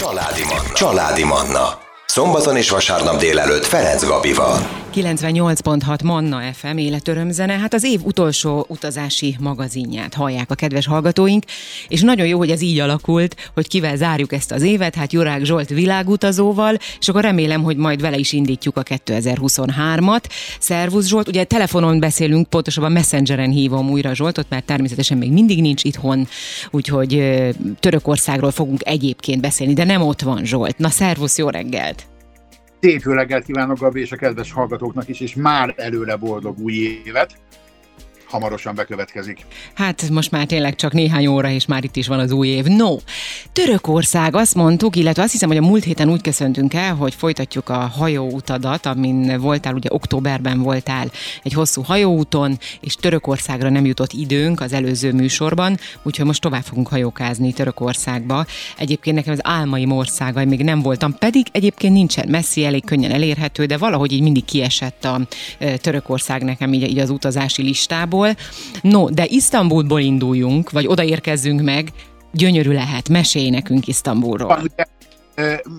Családi Manna. Családi Manna. Szombaton és vasárnap délelőtt Ferenc Gabival. 98.6 Manna FM életörömzene, hát az év utolsó utazási magazinját hallják a kedves hallgatóink, és nagyon jó, hogy ez így alakult, hogy kivel zárjuk ezt az évet, hát Jurák Zsolt világutazóval, és akkor remélem, hogy majd vele is indítjuk a 2023-at. Szervusz Zsolt, ugye telefonon beszélünk, pontosabban Messengeren hívom újra Zsoltot, mert természetesen még mindig nincs itthon, úgyhogy Törökországról fogunk egyébként beszélni, de nem ott van Zsolt. Na szervusz, jó reggelt! Szép jó reggelt kívánok, Gabi, és a kedves hallgatóknak is, és már előre boldog új évet hamarosan bekövetkezik. Hát most már tényleg csak néhány óra, és már itt is van az új év. No, Törökország, azt mondtuk, illetve azt hiszem, hogy a múlt héten úgy köszöntünk el, hogy folytatjuk a hajóutadat, amin voltál, ugye októberben voltál egy hosszú hajóúton, és Törökországra nem jutott időnk az előző műsorban, úgyhogy most tovább fogunk hajókázni Törökországba. Egyébként nekem az álmaim országa, még nem voltam, pedig egyébként nincsen messzi, elég könnyen elérhető, de valahogy így mindig kiesett a e, Törökország nekem így, így az utazási listából Isztambulból. No, de Isztambulból induljunk, vagy odaérkezzünk meg, gyönyörű lehet, mesélj nekünk Isztambulról.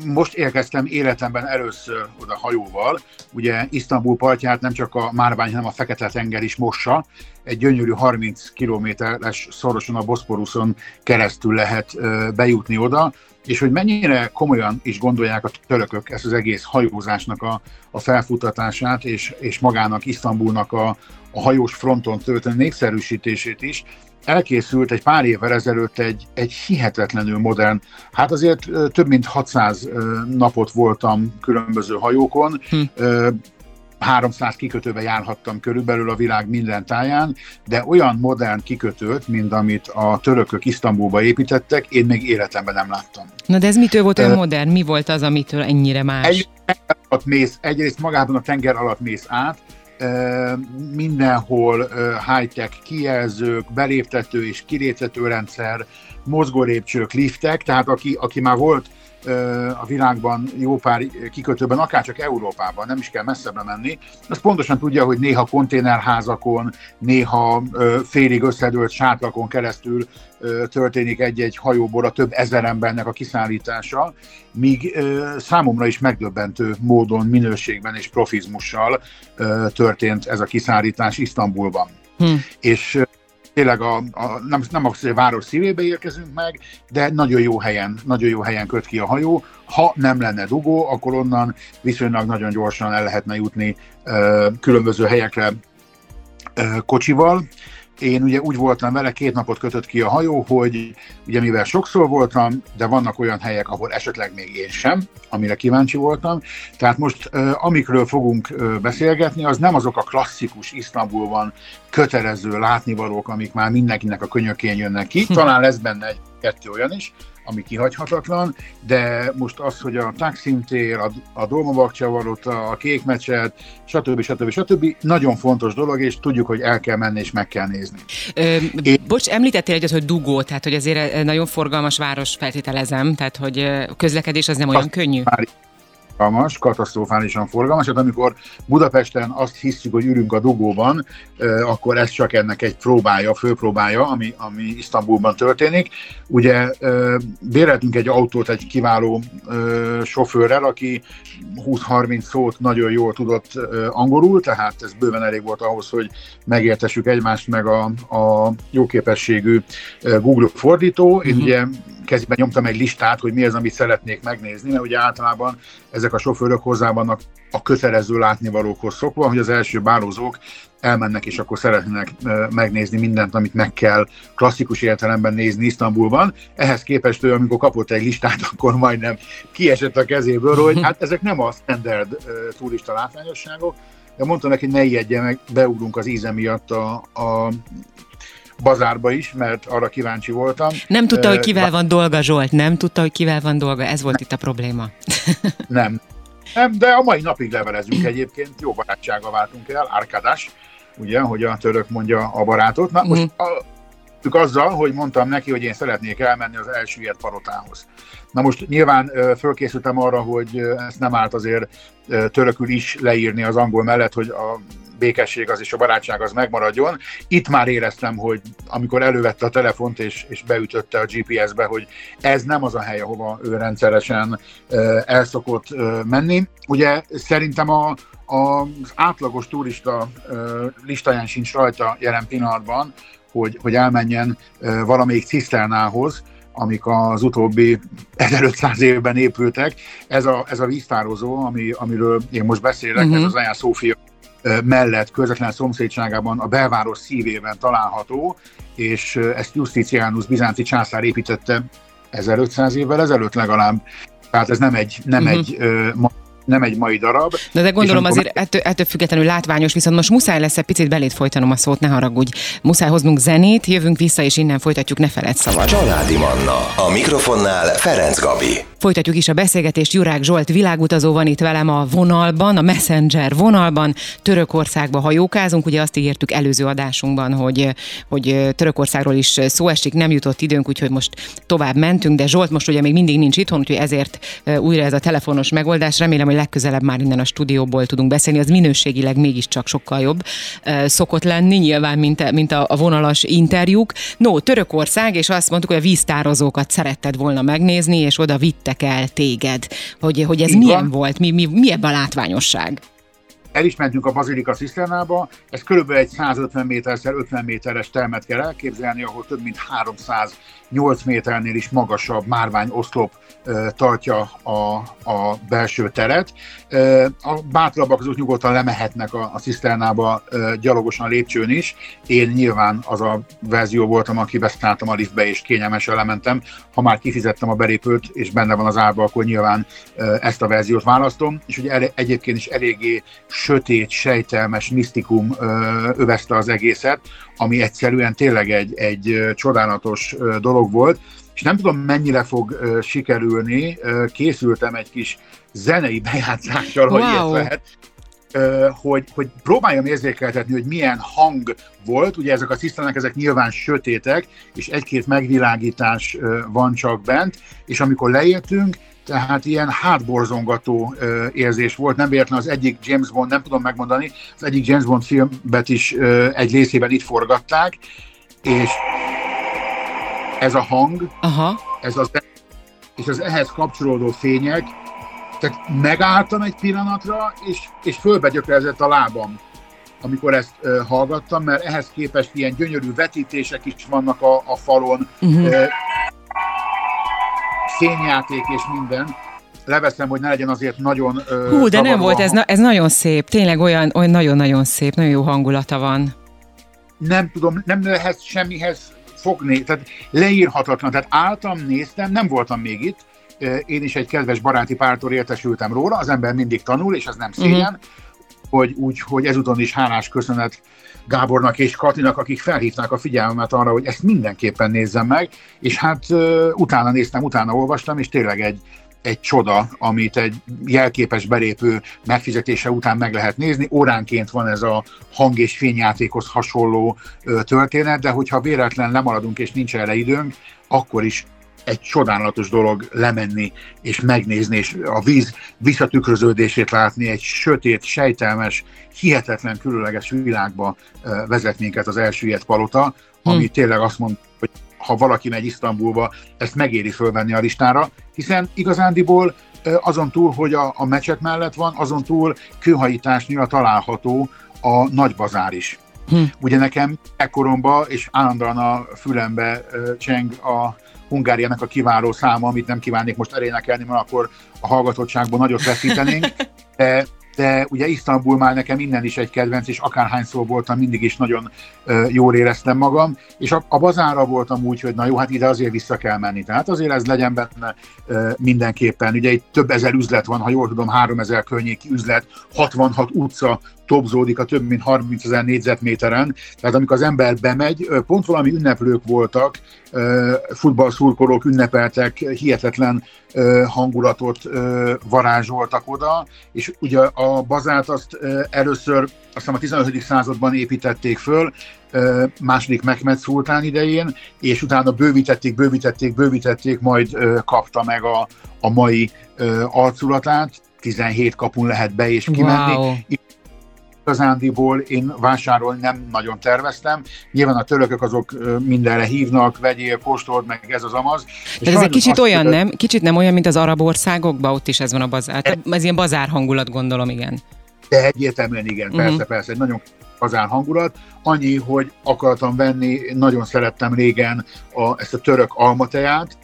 Most érkeztem életemben először oda hajóval. Ugye Isztambul partját nem csak a Márvány, hanem a Fekete-tenger is mossa. Egy gyönyörű 30 kilométeres szorosan a Boszporuszon keresztül lehet bejutni oda és hogy mennyire komolyan is gondolják a törökök ezt az egész hajózásnak a, a felfutatását, és, és magának Isztambulnak a, a hajós fronton történő népszerűsítését is, elkészült egy pár évvel ezelőtt egy, egy hihetetlenül modern, hát azért több mint 600 napot voltam különböző hajókon, hm. 300 kikötőbe járhattam körülbelül a világ minden táján, de olyan modern kikötőt, mint amit a törökök Isztambulba építettek, én még életemben nem láttam. Na de ez mitől volt olyan modern? Mi volt az, amitől ennyire más? Egy, alatt mész, egyrészt magában a tenger alatt mész át, mindenhol high-tech kijelzők, beléptető és kiléptető rendszer, mozgólépcsők, liftek, tehát aki, aki már volt a világban jó pár kikötőben, akár csak Európában, nem is kell messzebbre menni, az pontosan tudja, hogy néha konténerházakon, néha félig összedőlt sátlakon keresztül történik egy-egy hajóból a több ezer embernek a kiszállítása, míg számomra is megdöbbentő módon, minőségben és profizmussal történt ez a kiszállítás Isztambulban. Hm. És tényleg a, a, nem, nem az, hogy a város szívébe érkezünk meg, de nagyon jó helyen, nagyon jó helyen köt ki a hajó. Ha nem lenne dugó, akkor onnan viszonylag nagyon gyorsan el lehetne jutni ö, különböző helyekre ö, kocsival. Én ugye úgy voltam vele, két napot kötött ki a hajó, hogy ugye mivel sokszor voltam, de vannak olyan helyek, ahol esetleg még én sem, amire kíváncsi voltam. Tehát most amikről fogunk beszélgetni, az nem azok a klasszikus Isztambulban kötelező látnivalók, amik már mindenkinek a könyökén jönnek ki. Talán lesz benne egy kettő olyan is, ami kihagyhatatlan, de most az, hogy a Taksim tér, a, a Dolmabakcsavarot, a Kék Mecset, stb. stb. stb. nagyon fontos dolog, és tudjuk, hogy el kell menni és meg kell nézni. Ö, Én... Bocs, említettél egyet, hogy dugó, tehát hogy azért nagyon forgalmas város feltételezem, tehát hogy a közlekedés az nem olyan könnyű. Már forgalmas, katasztrofálisan forgalmas. Hát amikor Budapesten azt hiszük, hogy ülünk a dugóban, akkor ez csak ennek egy próbája, főpróbája, ami, ami Isztambulban történik. Ugye béreltünk egy autót egy kiváló sofőrrel, aki 20-30 szót nagyon jól tudott angolul, tehát ez bőven elég volt ahhoz, hogy megértessük egymást, meg a, a jóképességű Google fordító. Én uh-huh. ugye kezében nyomtam egy listát, hogy mi az, amit szeretnék megnézni, mert ugye általában ezek a sofőrök hozzá vannak a kötelező látnivalókhoz szokva, hogy az első bálózók elmennek, és akkor szeretnének megnézni mindent, amit meg kell klasszikus értelemben nézni Isztambulban. Ehhez képest ő, amikor kapott egy listát, akkor majdnem kiesett a kezéből, hogy hát ezek nem a standard turista látványosságok, de mondtam neki, hogy ne ijedjen meg, beugrunk az íze miatt a, a bazárba is, mert arra kíváncsi voltam. Nem tudta, hogy kivel van dolga, Zsolt, nem tudta, hogy kivel van dolga, ez volt itt a probléma. nem. Nem, de a mai napig levelezünk egyébként, jó barátsága váltunk el, Árkádás, ugye, hogy a török mondja a barátot. Na most uh-huh. a, azzal, hogy mondtam neki, hogy én szeretnék elmenni az elsüllyedt parotához. Na most nyilván fölkészültem arra, hogy ezt nem állt azért törökül is leírni az angol mellett, hogy a békesség az és a barátság az megmaradjon. Itt már éreztem, hogy amikor elővette a telefont és, és beütötte a GPS-be, hogy ez nem az a hely, ahova ő rendszeresen el szokott menni. Ugye szerintem a, az átlagos turista listáján sincs rajta jelen pillanatban, hogy, hogy elmenjen valamelyik ciszternához, amik az utóbbi 1500 évben épültek. Ez a, ez a víztározó, ami, amiről én most beszélek, uh-huh. ez az Anya Szófia mellett közvetlen szomszédságában a belváros szívében található, és ezt Justitianus bizánci császár építette 1500 évvel ezelőtt legalább. Tehát ez nem egy, nem uh-huh. egy nem egy mai darab. De, de gondolom azért ettől, ettől függetlenül látványos, viszont most muszáj lesz egy picit belét folytanom a szót, ne haragudj. Muszáj hoznunk zenét, jövünk vissza, és innen folytatjuk, ne feled szabad. Családi Manna. A mikrofonnál Ferenc Gabi. Folytatjuk is a beszélgetést. Jurák Zsolt világutazó van itt velem a vonalban, a Messenger vonalban. Törökországba hajókázunk. Ugye azt ígértük előző adásunkban, hogy, hogy Törökországról is szó esik, nem jutott időnk, úgyhogy most tovább mentünk, de Zsolt most ugye még mindig nincs itthon, úgyhogy ezért újra ez a telefonos megoldás. Remélem, hogy legközelebb már innen a stúdióból tudunk beszélni. Az minőségileg mégiscsak sokkal jobb szokott lenni, nyilván, mint, mint a, a vonalas interjúk. No, Törökország, és azt mondtuk, hogy a víztározókat szeretted volna megnézni, és oda vitte vittek el téged, hogy, hogy ez Így milyen van. volt, mi, mi, mi ebben a látványosság? El is mentünk a Bazilika Ciszternába, ez körülbelül egy 150 méterszer 50 méteres termet kell elképzelni, ahol több mint 308 méternél is magasabb márvány oszlop tartja a, a belső teret. A bátrabbak azok nyugodtan lemehetnek a, a ciszternába gyalogosan lépcsőn is. Én nyilván az a verzió voltam, aki beszálltam a liftbe és kényelmesen lementem. Ha már kifizettem a belépőt és benne van az árba, akkor nyilván ezt a verziót választom. És ugye egyébként is eléggé sötét, sejtelmes misztikum övezte az egészet, ami egyszerűen tényleg egy, egy csodálatos dolog volt. És nem tudom mennyire fog sikerülni, készültem egy kis zenei bejátszással, wow. hogy ilyet lehet, hogy, hogy próbáljam érzékeltetni, hogy milyen hang volt, ugye ezek a cisztának, ezek nyilván sötétek, és egy-két megvilágítás van csak bent, és amikor leértünk, tehát ilyen hátborzongató uh, érzés volt, nem véletlen az egyik James Bond, nem tudom megmondani, az egyik James Bond filmbet is uh, egy részében itt forgatták, és ez a hang, Aha. ez az, és az ehhez kapcsolódó fények, tehát megálltam egy pillanatra, és, és fölbegyökerezett a lábam, amikor ezt uh, hallgattam, mert ehhez képest ilyen gyönyörű vetítések is vannak a, a falon, uh-huh. uh, fényjáték és minden, leveszem, hogy ne legyen azért nagyon uh, Hú, de nem volt, ez, na, ez nagyon szép, tényleg olyan, olyan nagyon-nagyon szép, nagyon jó hangulata van. Nem tudom, nem lehet semmihez fogni, tehát leírhatatlan. Tehát álltam, néztem, nem voltam még itt, én is egy kedves baráti pártól értesültem róla, az ember mindig tanul, és ez nem szégyen, uh-huh. hogy úgy, hogy ezúton is hálás köszönet Gábornak és Katinak, akik felhívták a figyelmet arra, hogy ezt mindenképpen nézzem meg, és hát utána néztem, utána olvastam, és tényleg egy, egy csoda, amit egy jelképes belépő megfizetése után meg lehet nézni. Óránként van ez a hang- és fényjátékhoz hasonló történet, de hogyha véletlen lemaradunk és nincs erre időnk, akkor is egy csodálatos dolog lemenni és megnézni, és a víz visszatükröződését látni, egy sötét, sejtelmes, hihetetlen különleges világba vezet minket az elsüllyedt palota, ami hmm. tényleg azt mond, hogy ha valaki megy Isztambulba, ezt megéri fölvenni a listára, hiszen igazándiból azon túl, hogy a, a mecset mellett van, azon túl kőhajításnyira található a nagy bazár is. Hm. Ugye nekem ekkoromban, és állandóan a fülembe cseng a Hungáriának a kiváló száma, amit nem kívánnék most elénekelni, mert akkor a hallgatottságban nagyot veszítenénk, de de ugye Isztambul már nekem innen is egy kedvenc, és akárhányszor voltam, mindig is nagyon uh, jól éreztem magam, és a, a bazára voltam úgy, hogy na jó, hát ide azért vissza kell menni. Tehát azért ez legyen benne uh, mindenképpen. Ugye itt több ezer üzlet van, ha jól tudom, három ezer környéki üzlet, 66 utca topzódik a több mint 30 ezer négyzetméteren. Tehát amikor az ember bemegy, pont valami ünneplők voltak, futballszurkolók ünnepeltek, hihetetlen hangulatot varázsoltak oda, és ugye a bazát azt először azt a 15. században építették föl, második Mehmed szultán idején, és utána bővítették, bővítették, bővítették, majd kapta meg a, a mai arculatát, 17 kapun lehet be és kimenni. Wow igazándiból én vásárolni nem nagyon terveztem. Nyilván a törökök azok mindenre hívnak, vegyél, kóstold meg ez az amaz. Tehát ez egy kicsit olyan, nem? Kicsit nem olyan, mint az arab országokban, ott is ez van a bazár. E- ez ilyen bazár hangulat, gondolom, igen. De egyértelműen igen, uh-huh. persze, persze, egy nagyon bazár hangulat. Annyi, hogy akartam venni, nagyon szerettem régen a, ezt a török almateját,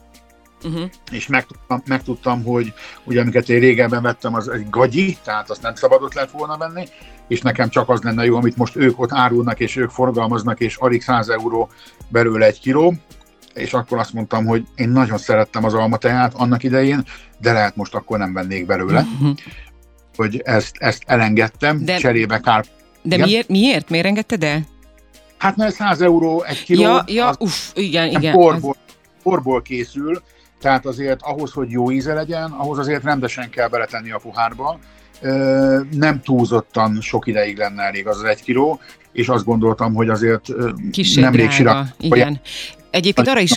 Uh-huh. És megtudtam, megtudtam, hogy ugye amiket én régebben vettem, az egy gagyi, tehát azt nem szabadott lett volna venni, és nekem csak az lenne jó, amit most ők ott árulnak, és ők forgalmaznak, és alig 100 euró belőle egy kiló, és akkor azt mondtam, hogy én nagyon szerettem az almateját annak idején, de lehet most akkor nem vennék belőle. Uh-huh. Hogy ezt, ezt elengedtem, de, cserébe kár. De miért, miért? Miért engedted el? Hát mert 100 euró egy kiló. Ja, ja uff, igen, igen. Porból, porból készül, tehát azért ahhoz, hogy jó íze legyen, ahhoz azért rendesen kell beletenni a pohárba. Nem túlzottan sok ideig lenne elég az, az egy kiló, és azt gondoltam, hogy azért Kissé nemrég drága, igen. Egyébként arra is,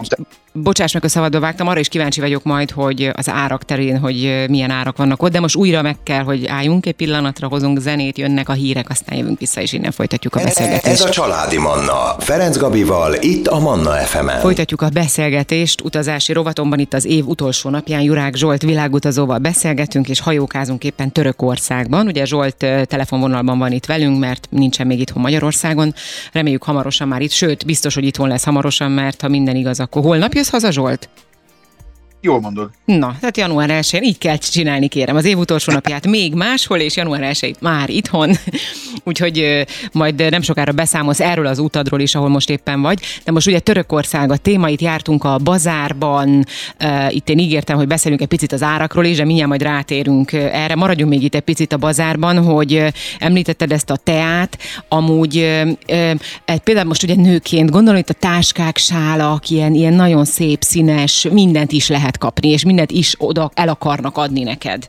bocsáss meg, a szabadba vágtam, arra is kíváncsi vagyok majd, hogy az árak terén, hogy milyen árak vannak ott, de most újra meg kell, hogy álljunk egy pillanatra, hozunk zenét, jönnek a hírek, aztán jövünk vissza, és innen folytatjuk a beszélgetést. Ez a Családi Manna, Ferenc Gabival, itt a Manna fm -en. Folytatjuk a beszélgetést, utazási rovatomban itt az év utolsó napján Jurák Zsolt világutazóval beszélgetünk, és hajókázunk éppen Törökországban. Ugye Zsolt telefonvonalban van itt velünk, mert nincsen még itthon Magyarországon. Reméljük hamarosan már itt, sőt, biztos, hogy itthon lesz hamarosan, mert ha minden igaz, akkor holnap jössz haza, Zsolt? Jól mondod. Na, tehát január 1 így kell csinálni, kérem. Az év utolsó napját még máshol, és január 1 már itthon. Úgyhogy majd nem sokára beszámolsz erről az utadról is, ahol most éppen vagy. De most ugye Törökország a téma, itt jártunk a bazárban, itt én ígértem, hogy beszélünk egy picit az árakról is, de mindjárt majd rátérünk erre. Maradjunk még itt egy picit a bazárban, hogy említetted ezt a teát, amúgy például most ugye nőként gondolom itt a táskák, sálak, ilyen, ilyen nagyon szép, színes, mindent is lehet lehet kapni, és mindent is oda el akarnak adni neked.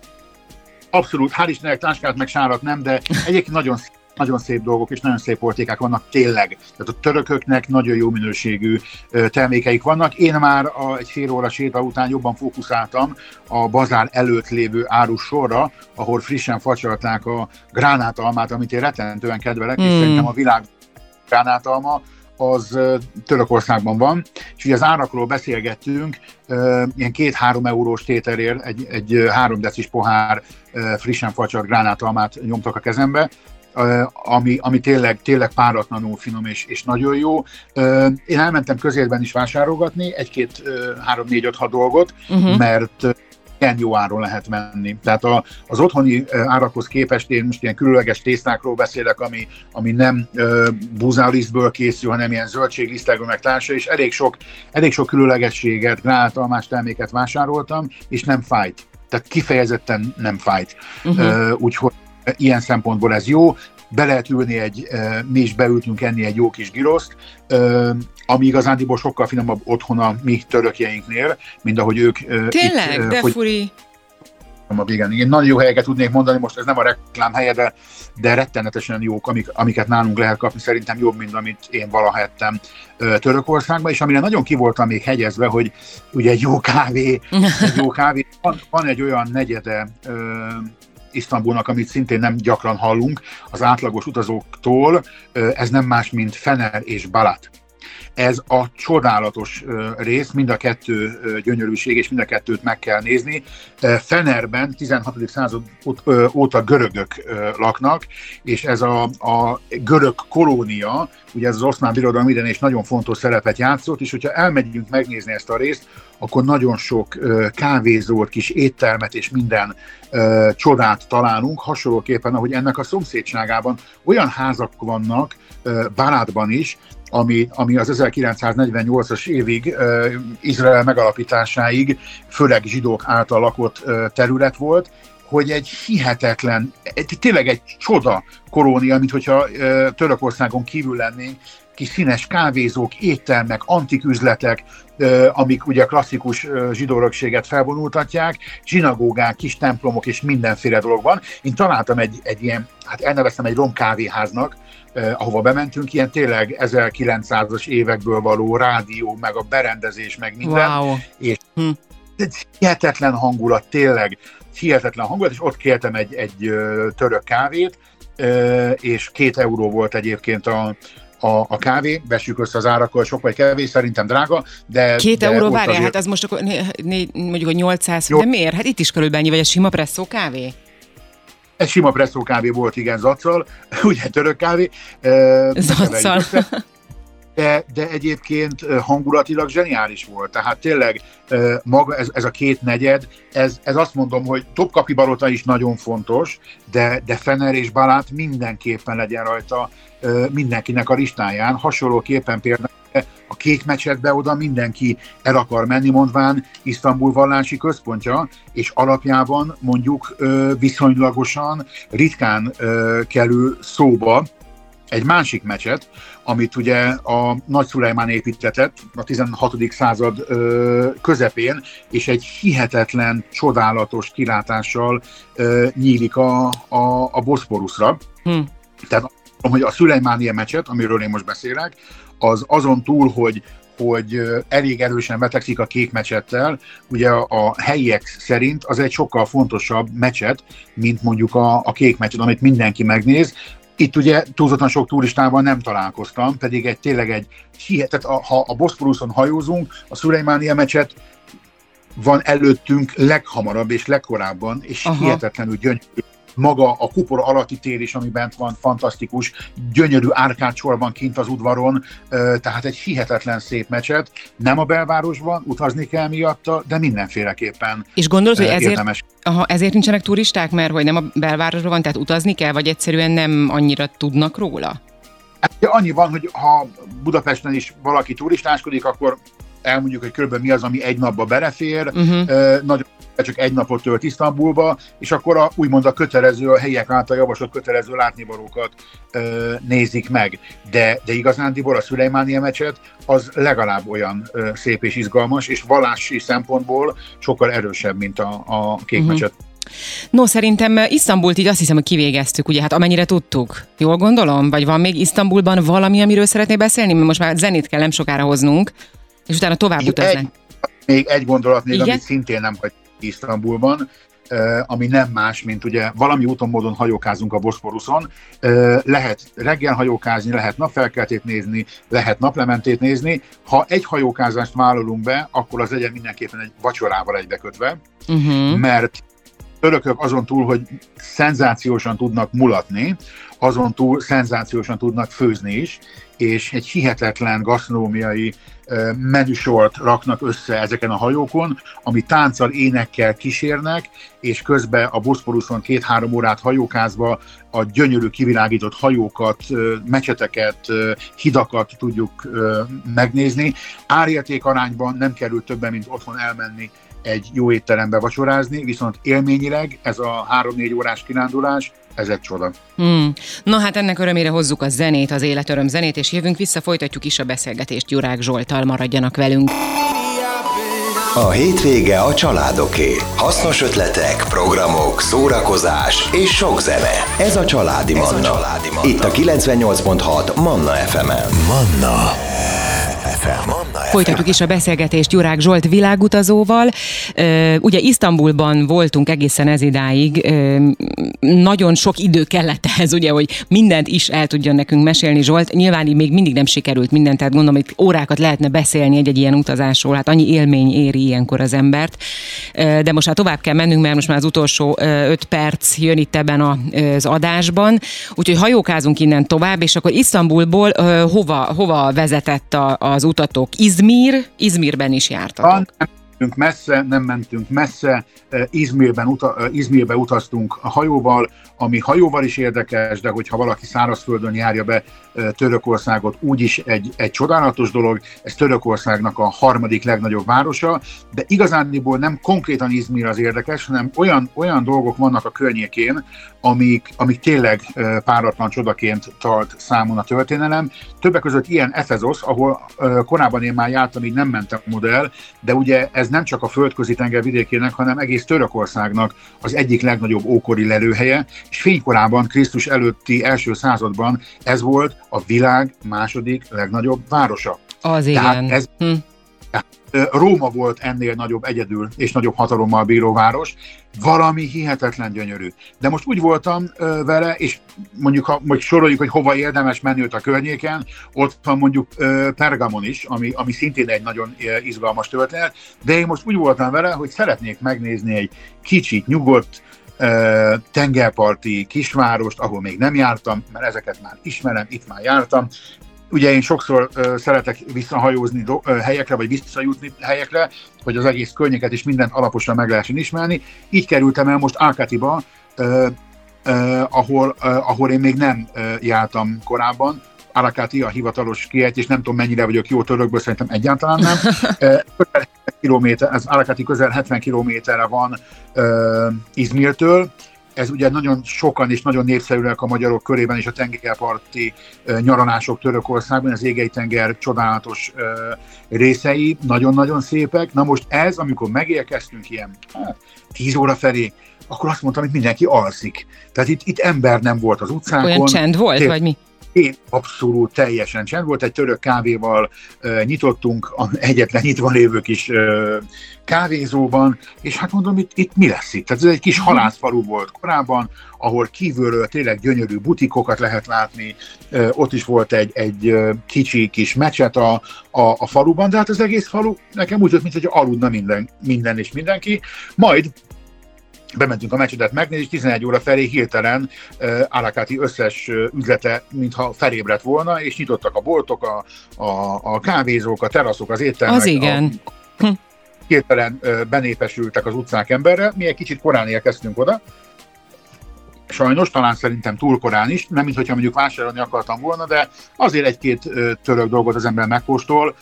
Abszolút, hál' Istennek táskát meg sárat nem, de egyébként nagyon nagyon szép dolgok és nagyon szép portékák vannak tényleg. Tehát a törököknek nagyon jó minőségű termékeik vannak. Én már a, egy fél óra séta után jobban fókuszáltam a bazár előtt lévő árus sorra, ahol frissen facsarták a gránátalmát, amit én rettentően kedvelek, mm. és hmm. szerintem a világ gránátalma az Törökországban van, és ugye az árakról beszélgettünk, ilyen két-három eurós tételért egy, egy három decis pohár frissen facsart gránátalmát nyomtak a kezembe, ami, ami tényleg, tényleg páratlanul finom és, és nagyon jó. Én elmentem közérben is vásárolgatni egy-két, három, négy, öt, hat dolgot, uh-huh. mert ilyen jó áron lehet menni. Tehát a, az otthoni árakhoz képest én most ilyen különleges tésztákról beszélek, ami, ami nem búzálisztből készül, hanem ilyen zöldséglisztekből meg társa, és elég sok, elég sok különlegességet, gránátalmás terméket vásároltam, és nem fájt. Tehát kifejezetten nem fájt. Uh-huh. Úgyhogy ilyen szempontból ez jó be lehet ülni egy, mi is beültünk enni egy jó kis giroszt, ami igazándiból sokkal finomabb otthon a mi törökjeinknél, mint ahogy ők... Tényleg, itt, de hogy, furi! Igen, igen, nagyon jó helyeket tudnék mondani, most ez nem a reklám helye, de, de rettenetesen jók, amik, amiket nálunk lehet kapni, szerintem jobb, mint amit én valaha ettem Törökországban, és amire nagyon ki voltam még hegyezve, hogy ugye egy jó kávé, egy jó kávé, van, van egy olyan negyede Isztambulnak, amit szintén nem gyakran hallunk az átlagos utazóktól, ez nem más, mint Fener és Balat. Ez a csodálatos rész, mind a kettő gyönyörűség, és mind a kettőt meg kell nézni. Fenerben 16. század óta görögök laknak, és ez a, a görög kolónia, ugye ez az oszmán birodalom ide is nagyon fontos szerepet játszott, és hogyha elmegyünk megnézni ezt a részt, akkor nagyon sok kávézót, kis éttermet és minden csodát találunk, hasonlóképpen, ahogy ennek a szomszédságában olyan házak vannak, Barátban is, ami, ami az 1948-as évig, uh, Izrael megalapításáig, főleg zsidók által lakott uh, terület volt, hogy egy hihetetlen, egy, tényleg egy csoda kolónia, mint hogyha uh, Törökországon kívül lennénk, kis színes kávézók, éttermek, antik üzletek, amik ugye klasszikus zsidórökséget felvonultatják, zsinagógák, kis templomok és mindenféle dolog van. Én találtam egy, egy ilyen, hát elneveztem egy romkávéháznak, ahova bementünk, ilyen tényleg 1900-as évekből való rádió, meg a berendezés, meg minden. Wow. És hm. hihetetlen hangulat, tényleg hihetetlen hangulat, és ott kértem egy, egy török kávét, és két euró volt egyébként a, a, a kávé, vessük össze az árakkal, sok vagy kevés, szerintem drága, de... Két de euró, várjál, azért- hát az most akkor né, né, mondjuk a 800, Jó. de miért? Hát itt is körülbelül vagy a sima presszó kávé? Egy sima presszó kávé volt, igen, zaccal, ugye török kávé. Zaccal. De, de egyébként hangulatilag zseniális volt. Tehát tényleg maga ez, ez a két negyed, ez, ez azt mondom, hogy Topkapi Balota is nagyon fontos, de, de Fener és Balát mindenképpen legyen rajta mindenkinek a listáján. Hasonlóképpen például a kék meccsetbe oda mindenki el akar menni, mondván Isztambul vallási központja, és alapjában mondjuk viszonylagosan ritkán kerül szóba egy másik meccset, amit ugye a Nagy Szulajmán építetett a 16. század ö, közepén, és egy hihetetlen, csodálatos kilátással ö, nyílik a, a, a Boszporuszra. Hm. Tehát hogy a Szulajmánia meccset, amiről én most beszélek, az azon túl, hogy hogy elég erősen betegszik a kék mecsettel, ugye a, helyiek szerint az egy sokkal fontosabb mecset, mint mondjuk a, a kék meccset, amit mindenki megnéz. Itt ugye túlzottan sok turistával nem találkoztam, pedig egy tényleg egy hihetet, a, ha a Boszporuszon hajózunk, a Szulejmánia meccset van előttünk leghamarabb és legkorábban, és. Aha. hihetetlenül gyönyörű. Maga a kupola alatti tér is, ami bent van, fantasztikus, gyönyörű árkádsor van kint az udvaron, tehát egy hihetetlen szép mecset. Nem a belvárosban, utazni kell miatta, de mindenféleképpen És gondolod, hogy ezért, érdemes. aha, ezért nincsenek turisták, mert hogy nem a belvárosban van, tehát utazni kell, vagy egyszerűen nem annyira tudnak róla? Hát, annyi van, hogy ha Budapesten is valaki turistáskodik, akkor elmondjuk, hogy körülbelül mi az, ami egy napba belefér, Uh-huh. Nagyon csak egy napot tölt Isztambulba, és akkor a, úgymond a kötelező, a helyiek által javasolt kötelező látnivalókat ö, nézik meg. De, de igazándiból a Szulejmánia meccset az legalább olyan ö, szép és izgalmas, és vallási szempontból sokkal erősebb, mint a, a kék Mhm. uh-huh. meccset. No, szerintem Isztambult így azt hiszem, hogy kivégeztük, ugye, hát amennyire tudtuk. Jól gondolom? Vagy van még Isztambulban valami, amiről szeretnél beszélni? Mert most már zenét kell nem sokára hoznunk, és utána tovább Egy- utazni. Még egy gondolat még, Igen? amit szintén nem hagy Isztambulban, ami nem más, mint ugye valami úton módon hajókázunk a Boszporuszon. Lehet reggel hajókázni, lehet napfelkeltét nézni, lehet naplementét nézni. Ha egy hajókázást vállalunk be, akkor az legyen mindenképpen egy vacsorával egybekötve, Uh-huh. mert törökök azon túl, hogy szenzációsan tudnak mulatni, azon túl szenzációsan tudnak főzni is, és egy hihetetlen gasztronómiai menüsort raknak össze ezeken a hajókon, ami tánccal, énekkel kísérnek, és közben a Boszporuszon két-három órát hajókázva a gyönyörű kivilágított hajókat, mecseteket, hidakat tudjuk megnézni. Árérték arányban nem kerül többen, mint otthon elmenni egy jó étterembe vacsorázni, viszont élményileg ez a három-négy órás kirándulás, ez egy csoda. Hmm. Na hát ennek örömére hozzuk a zenét, az életöröm zenét, és jövünk vissza, folytatjuk is a beszélgetést Gyurák Zsoltal, maradjanak velünk. A hétvége a családoké. Hasznos ötletek, programok, szórakozás és sok zene. Ez a Családi Manna. A családi Manna. Itt a 98.6 Manna FM-en. Manna FM. Manna. Folytatjuk is a beszélgetést Gyurák Zsolt világutazóval. Ugye Isztambulban voltunk egészen ez idáig. Nagyon sok idő kellett ehhez, ugye, hogy mindent is el tudjon nekünk mesélni Zsolt. Nyilván így még mindig nem sikerült mindent, tehát gondolom, hogy órákat lehetne beszélni egy-egy ilyen utazásról. Hát annyi élmény éri ilyenkor az embert. De most már tovább kell mennünk, mert most már az utolsó öt perc jön itt ebben az adásban. Úgyhogy hajókázunk innen tovább, és akkor Isztambulból hova, hova vezetett az utatok? Izmir? Izmirben is jártatok. Van, mentünk messze, nem mentünk messze, Izmirben uta, Izmirbe utaztunk a hajóval, ami hajóval is érdekes, de hogyha valaki szárazföldön járja be Törökországot, úgyis egy, egy csodálatos dolog, ez Törökországnak a harmadik legnagyobb városa, de igazániból nem konkrétan Izmir az érdekes, hanem olyan, olyan dolgok vannak a környékén, amik, amik tényleg páratlan csodaként tart számon a történelem. Többek között ilyen Efezos, ahol korábban én már jártam, így nem mentem oda el, de ugye ez nem csak a földközi tenger vidékének, hanem egész Törökországnak az egyik legnagyobb ókori lelőhelye, és fénykorában, Krisztus előtti első században ez volt a világ második legnagyobb városa. Az Tehát igen. ez- Hm. Róma volt ennél nagyobb egyedül és nagyobb hatalommal bíró város, valami hihetetlen gyönyörű. De most úgy voltam ö, vele, és mondjuk, ha mondjuk soroljuk, hogy hova érdemes menni ott a környéken, ott van mondjuk ö, Pergamon is, ami, ami szintén egy nagyon izgalmas történet, de én most úgy voltam vele, hogy szeretnék megnézni egy kicsit nyugodt, tengerparti kisvárost, ahol még nem jártam, mert ezeket már ismerem, itt már jártam, Ugye én sokszor uh, szeretek visszahajózni do, uh, helyekre, vagy visszajutni helyekre, hogy az egész környéket és mindent alaposan meg lehessen ismerni. Így kerültem el most uh, uh, ahol, uh, ahol én még nem uh, jártam korábban. Alakati a hivatalos kiejtés, nem tudom mennyire vagyok jó törökből, szerintem egyáltalán nem. Uh, kilométer, az Alakati közel 70 kilométerre van uh, Izmirtől, ez ugye nagyon sokan és nagyon népszerűek a magyarok körében és a tengerparti nyaralások Törökországban, az égei tenger csodálatos részei, nagyon-nagyon szépek. Na most ez, amikor megérkeztünk ilyen hát, 10 óra felé, akkor azt mondtam, hogy mindenki alszik. Tehát itt, itt ember nem volt az utcákon. Olyan csend volt, Té- vagy mi? Én abszolút teljesen csend volt, egy török kávéval uh, nyitottunk, a egyetlen nyitva lévő kis uh, kávézóban, és hát mondom, itt, itt mi lesz itt? Tehát ez egy kis mhm. halászfalu volt korábban, ahol kívülről tényleg gyönyörű butikokat lehet látni, uh, ott is volt egy, egy kicsi kis mecset a, a, a faluban, de hát az egész falu nekem úgy jött, mintha aludna minden, minden és mindenki. Majd bementünk a meccsedet megnézni, és 11 óra felé hirtelen uh, Alakáti összes üzlete, mintha felébredt volna, és nyitottak a boltok, a, a, a kávézók, a teraszok, az éttermek. Az igen. A, hirtelen uh, benépesültek az utcák emberre. Mi egy kicsit korán érkeztünk oda, sajnos, talán szerintem túl korán is, nem mint hogyha mondjuk vásárolni akartam volna, de azért egy-két török dolgot az ember megkóstol,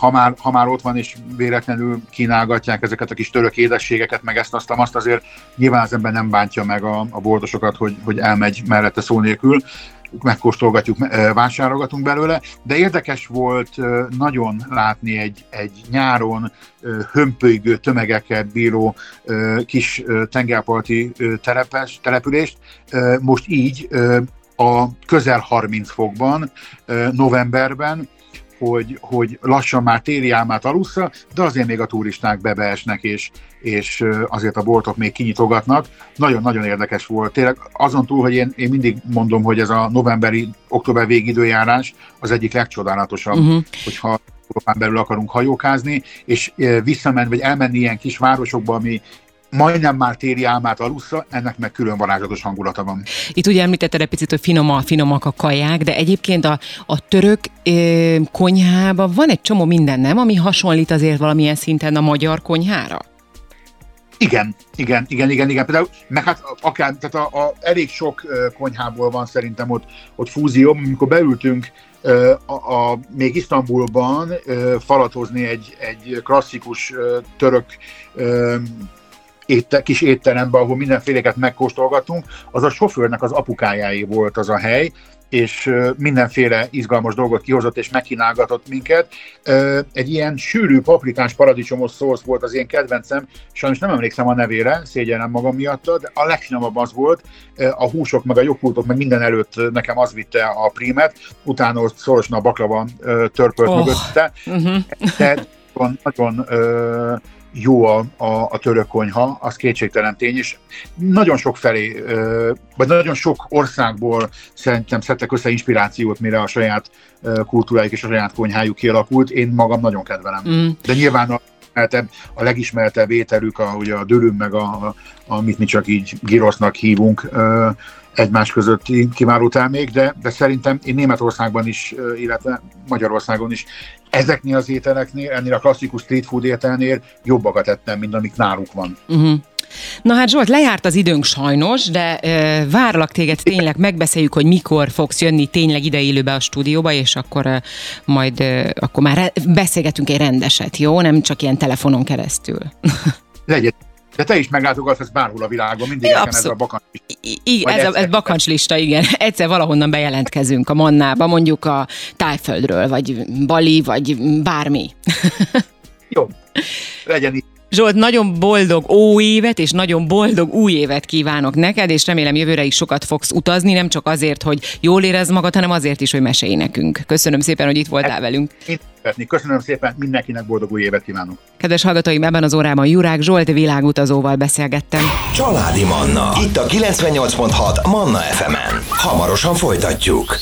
ha már, ha már ott van és véletlenül kínálgatják ezeket a kis török édességeket, meg ezt azt, azt azért nyilván az ember nem bántja meg a, a boltosokat, hogy, hogy elmegy mellette szó nélkül megkóstolgatjuk, vásárolgatunk belőle, de érdekes volt nagyon látni egy, egy nyáron hömpölygő tömegekkel bíró kis tengerparti telepes, települést. Most így a közel 30 fokban, novemberben, hogy, hogy lassan már téli álmát alussza, de azért még a turisták bebeesnek, és, és azért a boltok még kinyitogatnak. Nagyon-nagyon érdekes volt. Tényleg azon túl, hogy én, én mindig mondom, hogy ez a novemberi, október végidőjárás az egyik legcsodálatosabb, uh-huh. hogyha Európán belül akarunk hajókázni, és visszamenni, vagy elmenni ilyen kis városokba, ami majdnem már téri álmát alussza, ennek meg külön varázslatos hangulata van. Itt ugye említetted egy picit, hogy finoma, finomak a kaják, de egyébként a, a török ö, konyhában van egy csomó minden, nem? Ami hasonlít azért valamilyen szinten a magyar konyhára? Igen, igen, igen, igen, igen. Például, meg hát akár, tehát a, a, elég sok konyhából van szerintem ott, ott fúzió. Amikor beültünk a, a, még Isztambulban falatozni egy, egy klasszikus török étte, kis étteremben, ahol mindenféleket megkóstolgatunk, az a sofőrnek az apukájáé volt az a hely, és mindenféle izgalmas dolgot kihozott és megkínálgatott minket. Egy ilyen sűrű paprikás paradicsomos szósz volt az én kedvencem, sajnos nem emlékszem a nevére, szégyenem magam miatt, de a legfinomabb az volt, a húsok, meg a joghurtok, meg minden előtt nekem az vitte a prímet, utána ott szorosan a baklava törpölt oh. mögötte. Uh-huh. De nagyon, nagyon jó a, a, a török konyha, az kétségtelen tény, és nagyon sok felé, vagy nagyon sok országból szerintem szedtek össze inspirációt, mire a saját kultúrájuk és a saját konyhájuk kialakult. Én magam nagyon kedvelem. Mm. De nyilván a a legismertebb ételük, a, ugye a dölüm, meg a, a, amit mi csak így girosznak hívunk, egymás közötti kiváló termék, de, de szerintem én Németországban is, illetve Magyarországon is ezeknél az ételeknél, ennél a klasszikus street food ételnél jobbakat ettem, mint amik náluk van. Uh-huh. Na hát Zsolt, lejárt az időnk sajnos, de e, várlak téged tényleg, megbeszéljük, hogy mikor fogsz jönni tényleg ide élőbe a stúdióba, és akkor e, majd e, akkor már beszélgetünk egy rendeset, jó? Nem csak ilyen telefonon keresztül. Legyen de te is meglátogatsz bárhol a világon, mindig ja, ez a bakancs Igen, ez, a, ez bakancslista, igen. Egyszer valahonnan bejelentkezünk a Mannába, mondjuk a Tájföldről, vagy Bali, vagy bármi. Jó, legyen így. Zsolt, nagyon boldog új évet, és nagyon boldog új évet kívánok neked, és remélem jövőre is sokat fogsz utazni, nem csak azért, hogy jól érez magad, hanem azért is, hogy mesélj nekünk. Köszönöm szépen, hogy itt voltál velünk. Köszönöm szépen, mindenkinek boldog új évet kívánok. Kedves hallgatóim, ebben az órában Jurák Zsolt világutazóval beszélgettem. Családi Manna, itt a 98.6 Manna FM-en. Hamarosan folytatjuk.